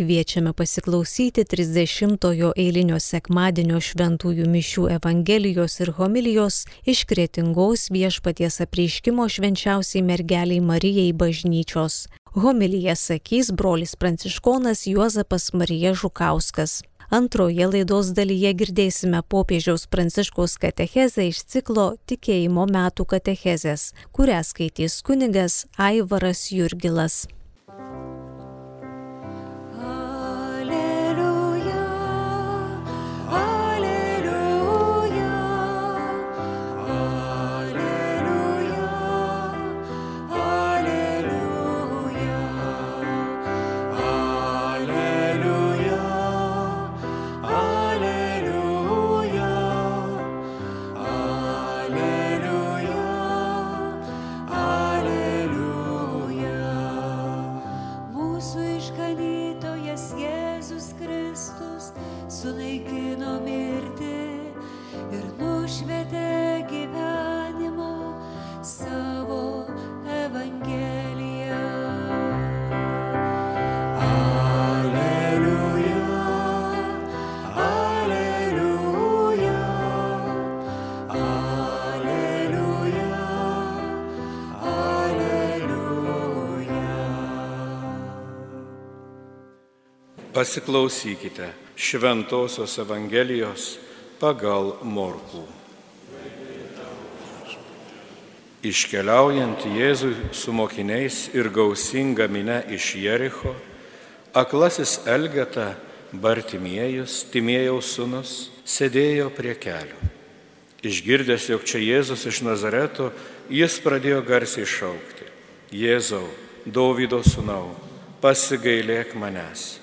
Kviečiame pasiklausyti 30-ojo eilinio sekmadienio šventųjų mišių Evangelijos ir homilijos iš kretingos viešpaties apreiškimo švenčiausiai mergeliai Marijai bažnyčios. Homiliją sakys brolis pranciškonas Juozapas Marija Žukauskas. Antroje laidos dalyje girdėsime popiežiaus pranciškos katechezę iš ciklo Tikėjimo metų katechezės, kurią skaitys kunigas Aivaras Jurgilas. Pasiklausykite Šventojios Evangelijos pagal Morkų. Iškeliaujant Jėzui su mokiniais ir gausinga minė iš Jericho, aklasis Elgeta Bartimiejus, Timėjaus sunus, sėdėjo prie kelių. Išgirdęs, jog čia Jėzus iš Nazareto, jis pradėjo garsiai šaukti. Jėzau, Dovydo sunau, pasigailėk manęs.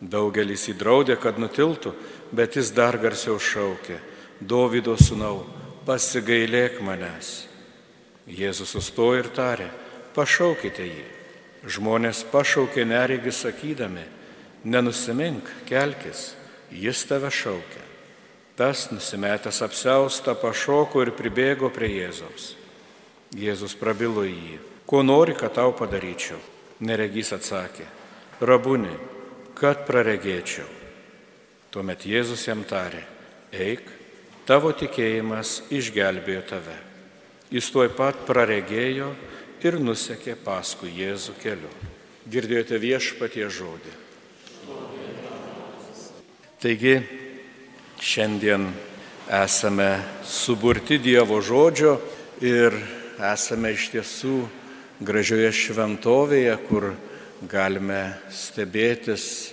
Daugelis įdraudė, kad nutiltų, bet jis dar garsiau šaukė, Dovido sūnau, pasigailėk manęs. Jėzus sustojo ir tarė, pašaukite jį. Žmonės pašaukė neregi sakydami, nenusimink, kelkis, jis tave šaukia. Tas nusimetęs apseustą pašoko ir pribėgo prie Jėzaus. Jėzus prabilo į jį, ko nori, kad tau padaryčiau. Neregys atsakė, rabuni, kad praregėčiau. Tuomet Jėzus jam tarė, eik, tavo tikėjimas išgelbėjo tave. Jis tuoj pat praregėjo ir nusekė paskui Jėzų keliu. Girdėjote viešpatie žodį. Taigi, šiandien esame suburti Dievo žodžio ir esame iš tiesų gražioje šventovėje, kur galime stebėtis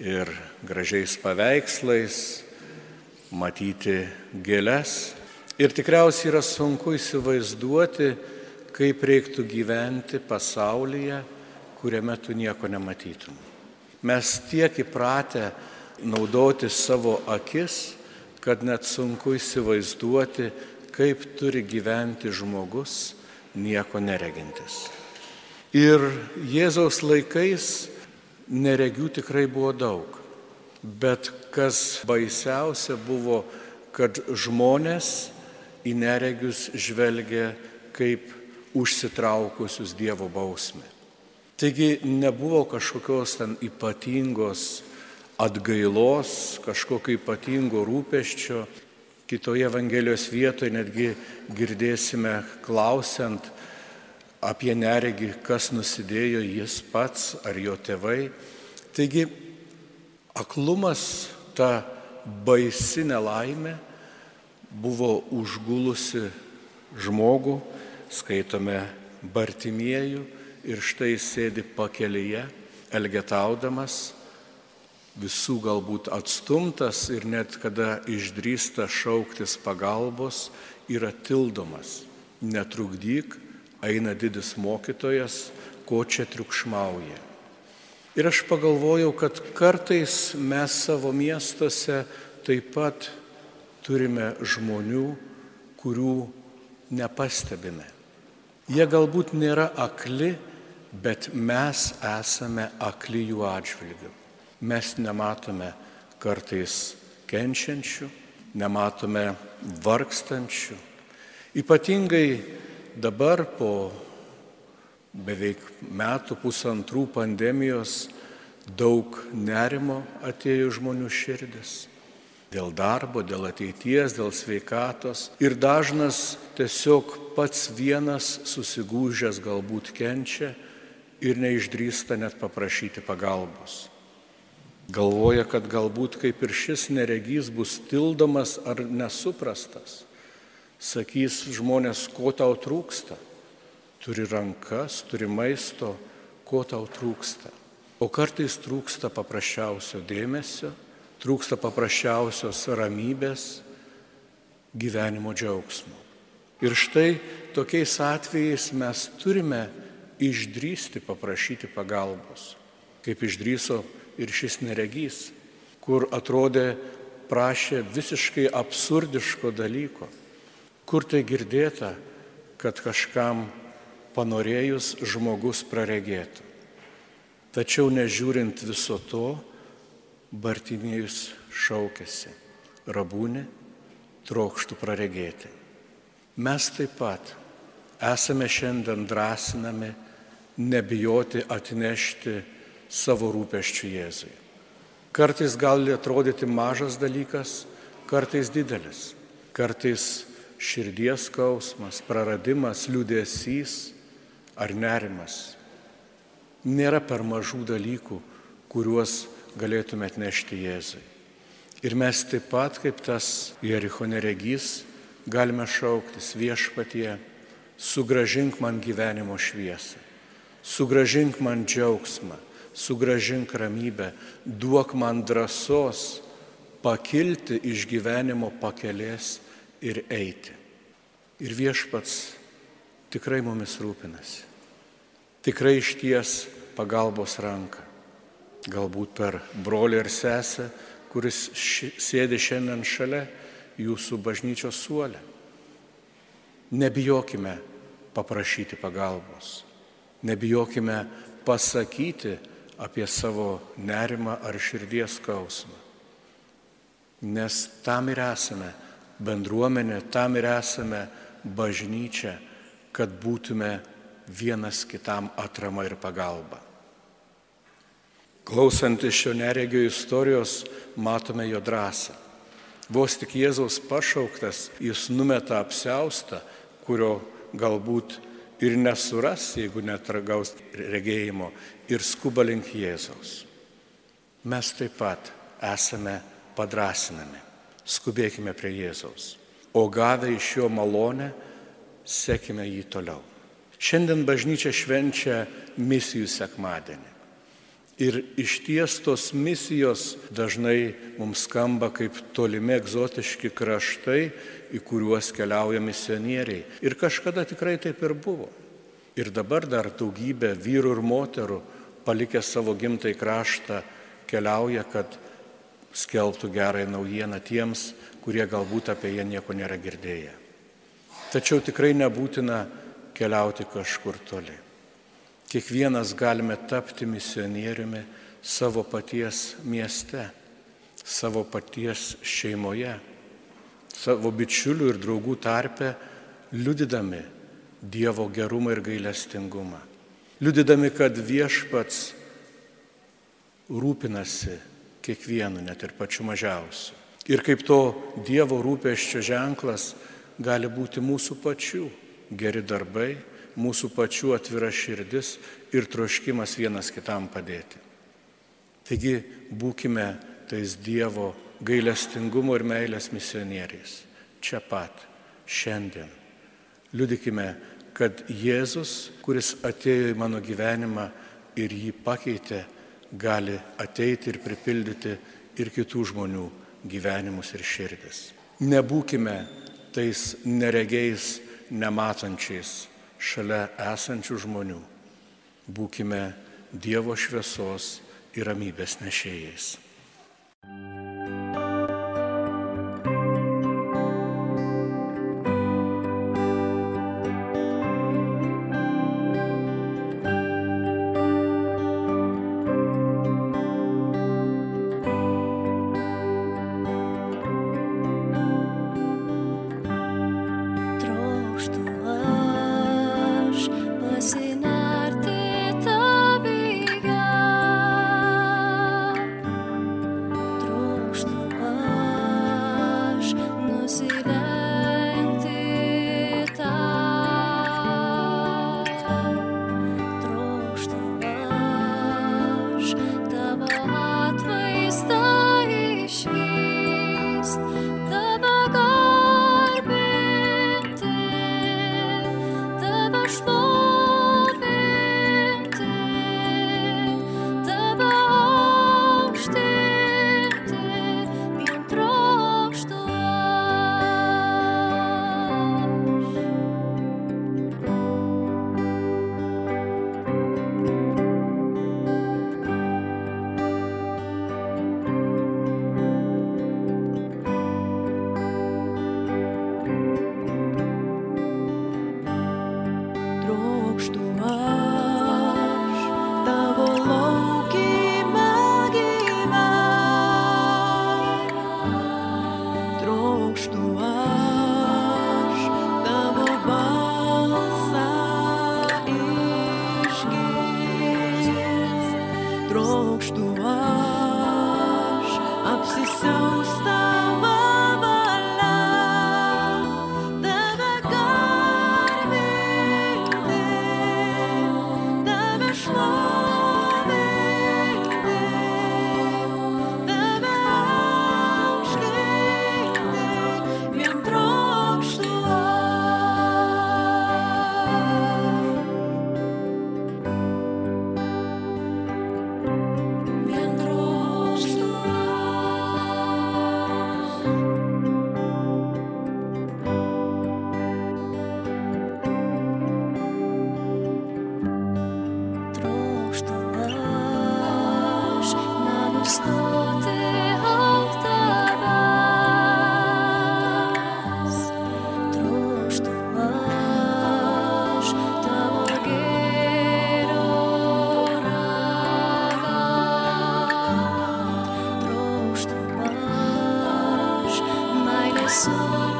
ir gražiais paveikslais, matyti gėles. Ir tikriausiai yra sunku įsivaizduoti, kaip reiktų gyventi pasaulyje, kuriame tu nieko nematytum. Mes tiek įpratę naudoti savo akis, kad net sunku įsivaizduoti, kaip turi gyventi žmogus nieko neregintis. Ir Jėzaus laikais neregių tikrai buvo daug. Bet kas baisiausia buvo, kad žmonės į neregius žvelgia kaip užsitraukusius Dievo bausmę. Taigi nebuvo kažkokios ten ypatingos atgailos, kažkokio ypatingo rūpeščio. Kitoje Evangelijos vietoje netgi girdėsime klausiant, apie neregį, kas nusidėjo jis pats ar jo tėvai. Taigi aklumas, ta baisi nelaimė buvo užgulusi žmogų, skaitome Bartimiejų ir štai sėdi pakelyje, elgetaudamas, visų galbūt atstumtas ir net kada išdrįsta šauktis pagalbos, yra tildomas. Netrukdyk, eina didis mokytojas, ko čia triukšmauja. Ir aš pagalvojau, kad kartais mes savo miestuose taip pat turime žmonių, kurių nepastebime. Jie galbūt nėra akli, bet mes esame akli jų atžvilgių. Mes nematome kartais kenčiančių, nematome vargstančių. Ypatingai Dabar po beveik metų pusantrų pandemijos daug nerimo atėjo žmonių širdis. Dėl darbo, dėl ateities, dėl sveikatos. Ir dažnas tiesiog pats vienas susigūžęs galbūt kenčia ir neišdrįsta net paprašyti pagalbos. Galvoja, kad galbūt kaip ir šis neregys bus tildomas ar nesuprastas. Sakys žmonės, ko tau trūksta. Turi rankas, turi maisto, ko tau trūksta. O kartais trūksta paprasčiausio dėmesio, trūksta paprasčiausios ramybės, gyvenimo džiaugsmo. Ir štai tokiais atvejais mes turime išdrysti paprašyti pagalbos, kaip išdryso ir šis neregys, kur atrodė prašė visiškai absurdiško dalyko, kur tai girdėta, kad kažkam panorėjus žmogus praregėtų. Tačiau nežiūrint viso to, Bartimėjus šaukėsi, rabūnė, trokštų praregėti. Mes taip pat esame šiandien drąsinami nebijoti atnešti savo rūpeščių Jėzui. Kartais gali atrodyti mažas dalykas, kartais didelis, kartais širdies skausmas, praradimas, liūdėsys ar nerimas. Nėra per mažų dalykų, kuriuos galėtume atnešti Jėzui. Ir mes taip pat, kaip tas Jericho neregys, galime šauktis viešpatie, sugražink man gyvenimo šviesą, sugražink man džiaugsmą, sugražink ramybę, duok man drąsos pakilti iš gyvenimo pakelės ir eiti. Ir viešpats tikrai mumis rūpinasi. Tikrai išties pagalbos ranką galbūt per brolį ir sesę, kuris ši, sėdi šiandien šalia jūsų bažnyčios suolė. Nebijokime paprašyti pagalbos, nebijokime pasakyti apie savo nerimą ar širdies skausmą. Nes tam ir esame bendruomenė, tam ir esame bažnyčia, kad būtume vienas kitam atrama ir pagalba. Klausantis šio neregio istorijos, matome jo drąsą. Vos tik Jėzaus pašauktas, jis numeta apseustą, kurio galbūt ir nesuras, jeigu netragaus regėjimo, ir skuba link Jėzaus. Mes taip pat esame padrasinami. Skubėkime prie Jėzaus. O gavę iš jo malonę, sekime jį toliau. Šiandien bažnyčia švenčia misijų sekmadienį. Ir iš ties tos misijos dažnai mums skamba kaip tolimi egzotiški kraštai, į kuriuos keliauja misionieriai. Ir kažkada tikrai taip ir buvo. Ir dabar dar daugybė vyrų ir moterų, palikę savo gimtai kraštą, keliauja, kad skelbtų gerąją naujieną tiems, kurie galbūt apie ją nieko nėra girdėję. Tačiau tikrai nebūtina keliauti kažkur toli. Kiekvienas galime tapti misionieriumi savo paties mieste, savo paties šeimoje, savo bičiulių ir draugų tarpe, liudydami Dievo gerumą ir gailestingumą. Liudydami, kad viešpats rūpinasi kiekvienu, net ir pačiu mažiausiu. Ir kaip to Dievo rūpeščio ženklas gali būti mūsų pačių geri darbai, mūsų pačių atvira širdis ir troškimas vienas kitam padėti. Taigi būkime tais Dievo gailestingumo ir meilės misionieriais. Čia pat, šiandien. Liudykime, kad Jėzus, kuris atėjo į mano gyvenimą ir jį pakeitė, gali ateiti ir pripildyti ir kitų žmonių gyvenimus ir širdis. Nebūkime tais neregiais, nematančiais, šalia esančių žmonių. Būkime Dievo šviesos ir ramybės nešėjais. So.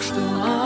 что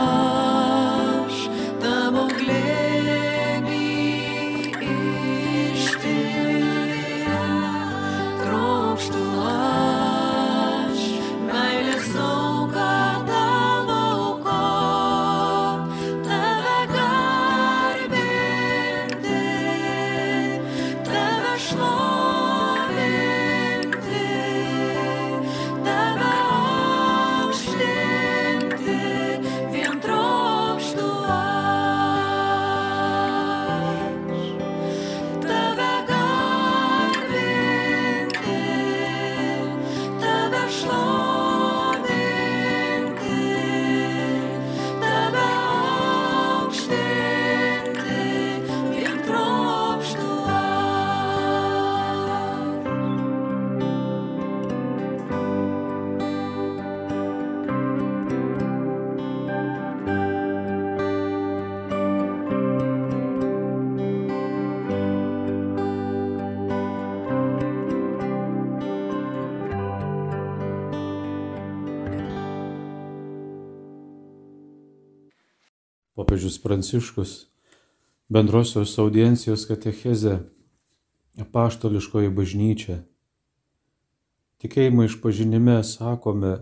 popiežius Pranciškus bendrosios audiencijos katecheze apaštališkoji bažnyčia. Tikėjimo išpažinime sakome,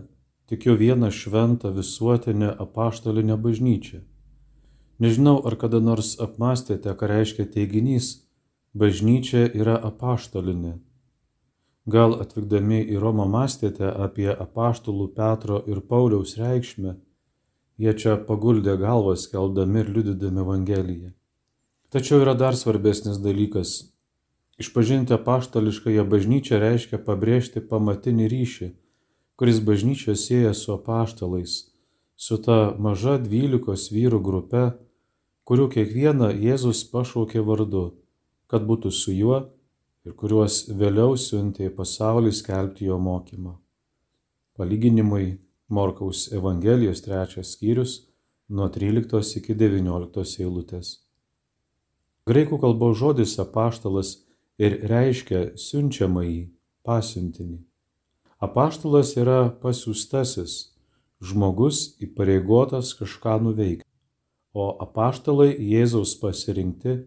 tikiu vieną šventą visuotinę apaštalinę bažnyčią. Nežinau, ar kada nors apmastėte, ką reiškia teiginys bažnyčia yra apaštalinė. Gal atvykdami į Romą mąstėte apie apaštalų Petro ir Pauliaus reikšmę Jie čia paguldė galvas, keldami ir liudydami Evangeliją. Tačiau yra dar svarbesnis dalykas. Išpažinti apaštališkąją bažnyčią reiškia pabrėžti pamatinį ryšį, kuris bažnyčią sieja su apaštalais, su ta maža dvylikos vyrų grupe, kurių kiekvieną Jėzus pašaukė vardu, kad būtų su juo ir kuriuos vėliau siuntė į pasaulį skelbti jo mokymą. Palyginimui Morkaus Evangelijos trečias skyrius nuo 13 iki 19 eilutės. Graikų kalbos žodis apaštalas ir reiškia siunčiamąjį pasiuntinį. Apaštalas yra pasiūstasis, žmogus įpareigotas kažką nuveikti, o apaštalai Jėzaus pasirinkti,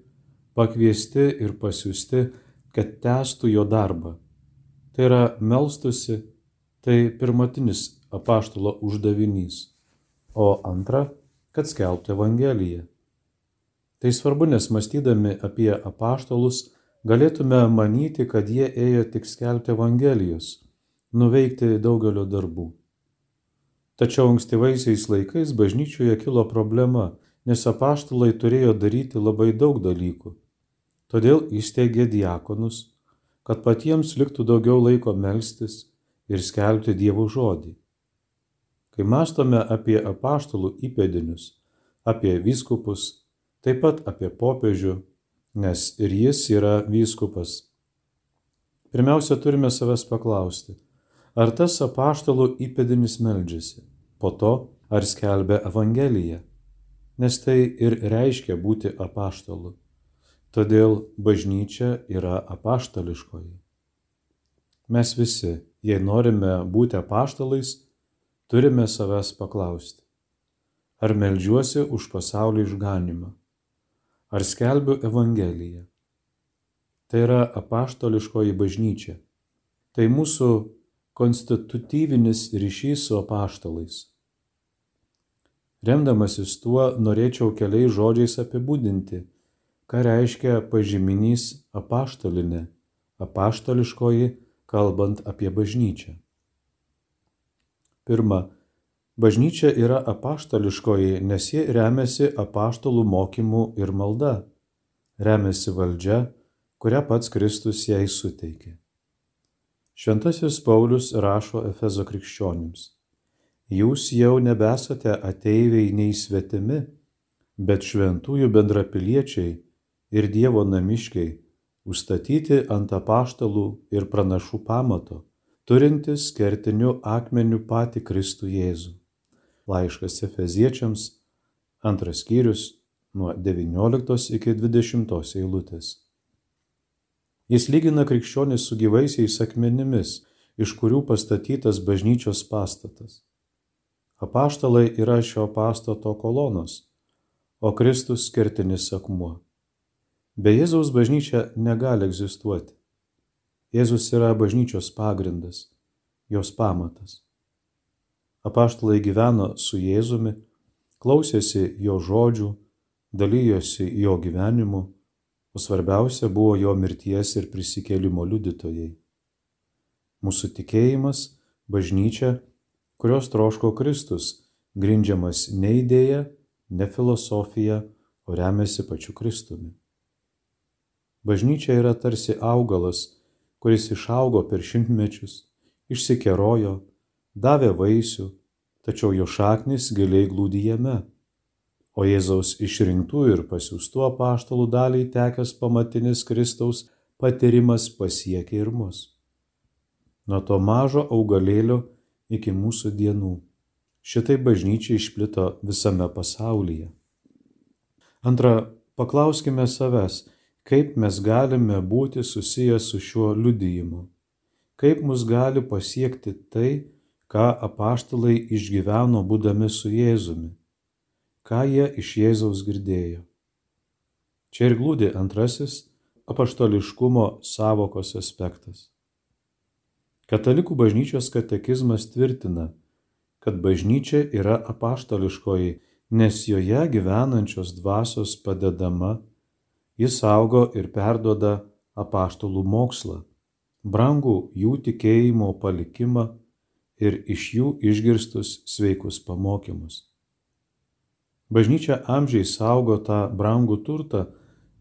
pakviesti ir pasiūsti, kad tęstų jo darbą. Tai yra melstusi, tai pirmatinis apaštalo uždavinys, o antra, kad skelbtų Evangeliją. Tai svarbu, nes mąstydami apie apaštalus galėtume manyti, kad jie ėjo tik skelbti Evangelijos, nuveikti daugelio darbų. Tačiau ankstyvaisiais laikais bažnyčioje kilo problema nes apaštalai turėjo daryti labai daug dalykų. Todėl įsteigė diakonus, kad patiems liktų daugiau laiko melstis ir skelbti Dievo žodį. Kai mastome apie apaštalų įpėdinius, apie vyskupus, taip pat apie popiežių, nes ir jis yra vyskupas. Pirmiausia, turime savęs paklausti, ar tas apaštalų įpėdinis meldžiasi, po to ar skelbia Evangeliją nes tai ir reiškia būti apaštalu. Todėl bažnyčia yra apaštališkoji. Mes visi, jei norime būti apaštalais, turime savęs paklausti. Ar melžiuosi už pasaulio išganimą? Ar skelbiu Evangeliją? Tai yra apaštališkoji bažnyčia. Tai mūsų konstitutyvinis ryšys su apaštalais Remdamasis tuo norėčiau keliais žodžiais apibūdinti, ką reiškia pažyminys apaštalinė, apaštališkoji, kalbant apie bažnyčią. Pirma, bažnyčia yra apaštališkoji, nes ji remiasi apaštalų mokymu ir malda, remiasi valdžia, kurią pats Kristus jai suteikė. Šventasis Paulius rašo Efezo krikščionims. Jūs jau nebesate ateiviai nei svetimi, bet šventųjų bendrapiliečiai ir Dievo namiškiai, užstatyti ant apaštalų ir pranašų pamato, turintis kertiniu akmeniu patį Kristų Jėzų. Laiškas Efeziečiams, antras skyrius, nuo 19 iki 20 eilutės. Jis lygina krikščionis su gyvaisiais akmenimis, iš kurių pastatytas bažnyčios pastatas. Apaštalai yra šio pastato kolonos, o Kristus kertinis akmuo. Be Jėzaus bažnyčia negali egzistuoti. Jėzus yra bažnyčios pagrindas, jos pamatas. Apaštalai gyveno su Jėzumi, klausėsi jo žodžių, dalyjosi jo gyvenimu, o svarbiausia buvo jo mirties ir prisikėlimo liudytojai. Mūsų tikėjimas, bažnyčia kurios troško Kristus, grindžiamas ne idėja, ne filosofija, o remiasi pačiu Kristumi. Bažnyčia yra tarsi augalas, kuris išaugo per šimtmečius, išsikerojo, davė vaisių, tačiau jo šaknis giliai glūdi jame. O Jėzaus išrinktų ir pasiūstų apaštalų daliai tekęs pamatinis Kristaus patyrimas pasiekė ir mus. Nuo to mažo augalėlio iki mūsų dienų. Šitai bažnyčia išplito visame pasaulyje. Antra, paklauskime savęs, kaip mes galime būti susiję su šiuo liudijimu. Kaip mus gali pasiekti tai, ką apaštalai išgyveno būdami su Jėzumi. Ką jie iš Jėzaus girdėjo. Čia ir glūdi antrasis apaštališkumo savokos aspektas. Katalikų bažnyčios katekizmas tvirtina, kad bažnyčia yra apaštališkoji, nes joje gyvenančios dvasios padedama, jis augo ir perdoda apaštalų mokslą, brangų jų tikėjimo palikimą ir iš jų išgirstus sveikus pamokymus. Bažnyčia amžiai saugo tą brangų turtą,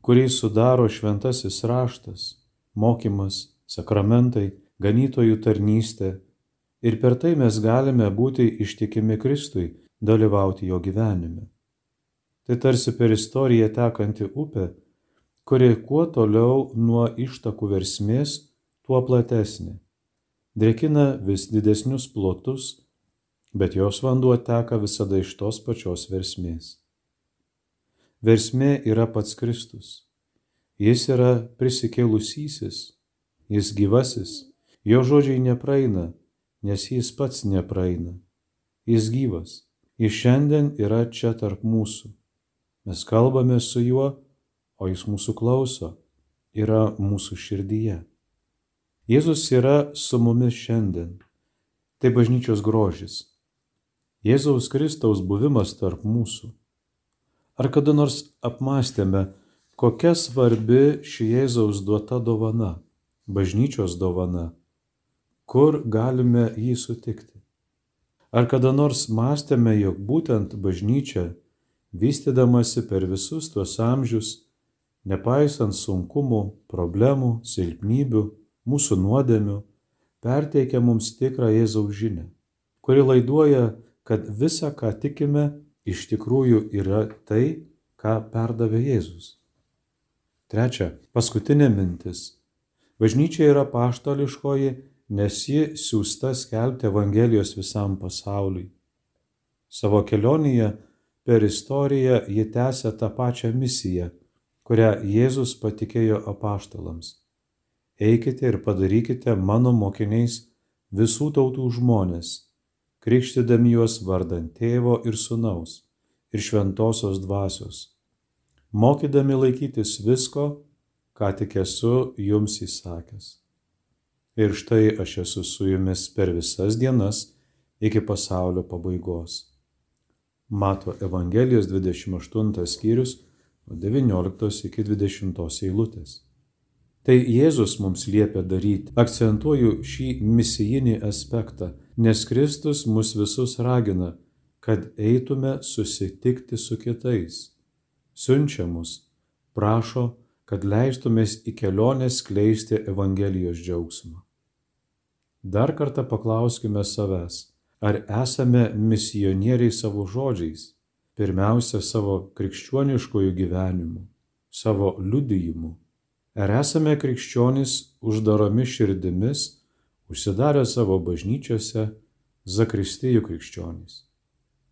kurį sudaro šventasis raštas, mokymas, sakramentai, ganytojų tarnystė ir per tai mes galime būti ištikimi Kristui, dalyvauti jo gyvenime. Tai tarsi per istoriją tekanti upė, kuri kuo toliau nuo ištakų versmės, tuo platesnė. Drekina vis didesnius plotus, bet jos vanduo teka visada iš tos pačios versmės. Versmė yra pats Kristus. Jis yra prisikėlusysis, jis gyvasis, Jo žodžiai nepraeina, nes jis pats nepraeina. Jis gyvas. Jis šiandien yra čia tarp mūsų. Mes kalbame su juo, o jis mūsų klauso, yra mūsų širdyje. Jėzus yra su mumis šiandien. Tai bažnyčios grožis. Jėzaus Kristaus buvimas tarp mūsų. Ar kada nors apmastėme, kokia svarbi ši Jėzaus duota dovana, bažnyčios dovana? kur galime jį sutikti. Ar kada nors mąstėme, jog būtent bažnyčia, vystydamasi per visus tuos amžius, nepaisant sunkumų, problemų, silpnybių, mūsų nuodėmių, perteikia mums tikrą Jėzaus žinę, kuri laiduoja, kad visa, ką tikime, iš tikrųjų yra tai, ką perdavė Jėzus. Trečia, paskutinė mintis. Bažnyčia yra paštališkoji, nes ji siūsta skelbti Evangelijos visam pasauliui. Savo kelionėje per istoriją ji tęsia tą pačią misiją, kurią Jėzus patikėjo apaštalams. Eikite ir padarykite mano mokiniais visų tautų žmonės, krikštydami juos vardant tėvo ir sunaus ir šventosios dvasios, mokydami laikytis visko, ką tik esu jums įsakęs. Ir štai aš esu su jumis per visas dienas iki pasaulio pabaigos. Mato Evangelijos 28 skyrius nuo 19 iki 20 eilutės. Tai Jėzus mums liepia daryti. Akcentuoju šį misijinį aspektą, nes Kristus mus visus ragina, kad eitume susitikti su kitais. Siunčia mus, prašo, kad leistumės į kelionę skleisti Evangelijos džiaugsmą. Dar kartą paklauskime savęs, ar esame misionieriai savo žodžiais, pirmiausia savo krikščioniškojų gyvenimu, savo liudijimu. Ar esame krikščionys uždaromis širdimis, užsidarę savo bažnyčiose, zakristijų krikščionys.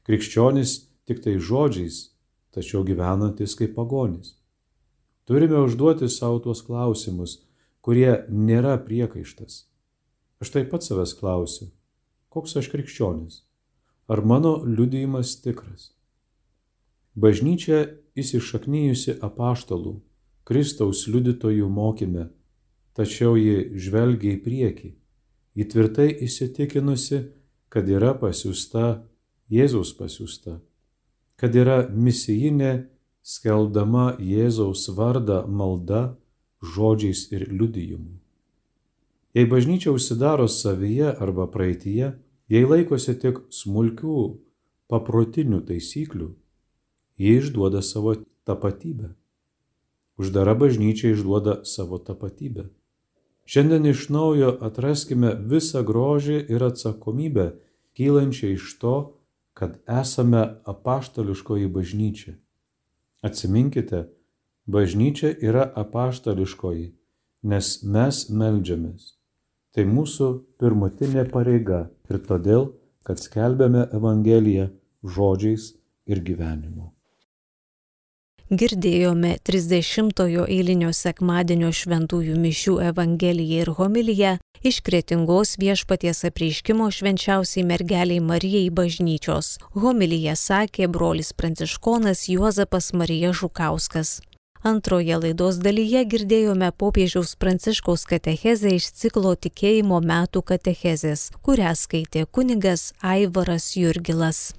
Krikščionys tik tai žodžiais, tačiau gyvenantis kaip pagonys. Turime užduoti savo tuos klausimus, kurie nėra priekaištas. Aš taip pat savęs klausiu, koks aš krikščionis? Ar mano liudijimas tikras? Bažnyčia įsišaknyjusi apaštalų, Kristaus liudytojų mokyme, tačiau ji žvelgia į priekį, ji tvirtai įsitikinusi, kad yra pasiūsta Jėzaus pasiūsta, kad yra misijinė skeldama Jėzaus vardą malda, žodžiais ir liudijimu. Jei bažnyčia užsidaro savyje arba praeitie, jei laikosi tik smulkių, paprotinių taisyklių, Ji išduoda savo tapatybę. Uždara bažnyčia išduoda savo tapatybę. Šiandien iš naujo atraskime visą grožį ir atsakomybę kylančią iš to, kad esame apaštališkoji bažnyčia. Atsiminkite, bažnyčia yra apaštališkoji, nes mes melžiamės. Tai mūsų pirmutinė pareiga ir todėl, kad skelbėme Evangeliją žodžiais ir gyvenimu. Girdėjome 30-ojo eilinio sekmadienio šventųjų mišių Evangeliją ir homiliją iš kretingos viešpaties apreiškimo švenčiausiai mergeliai Marijai bažnyčios. Homiliją sakė brolis pranciškonas Juozapas Marija Žukauskas. Antroje laidos dalyje girdėjome popiežiaus pranciškaus katechezę iš ciklo tikėjimo metų katechezės, kurią skaitė kunigas Aivaras Jurgilas.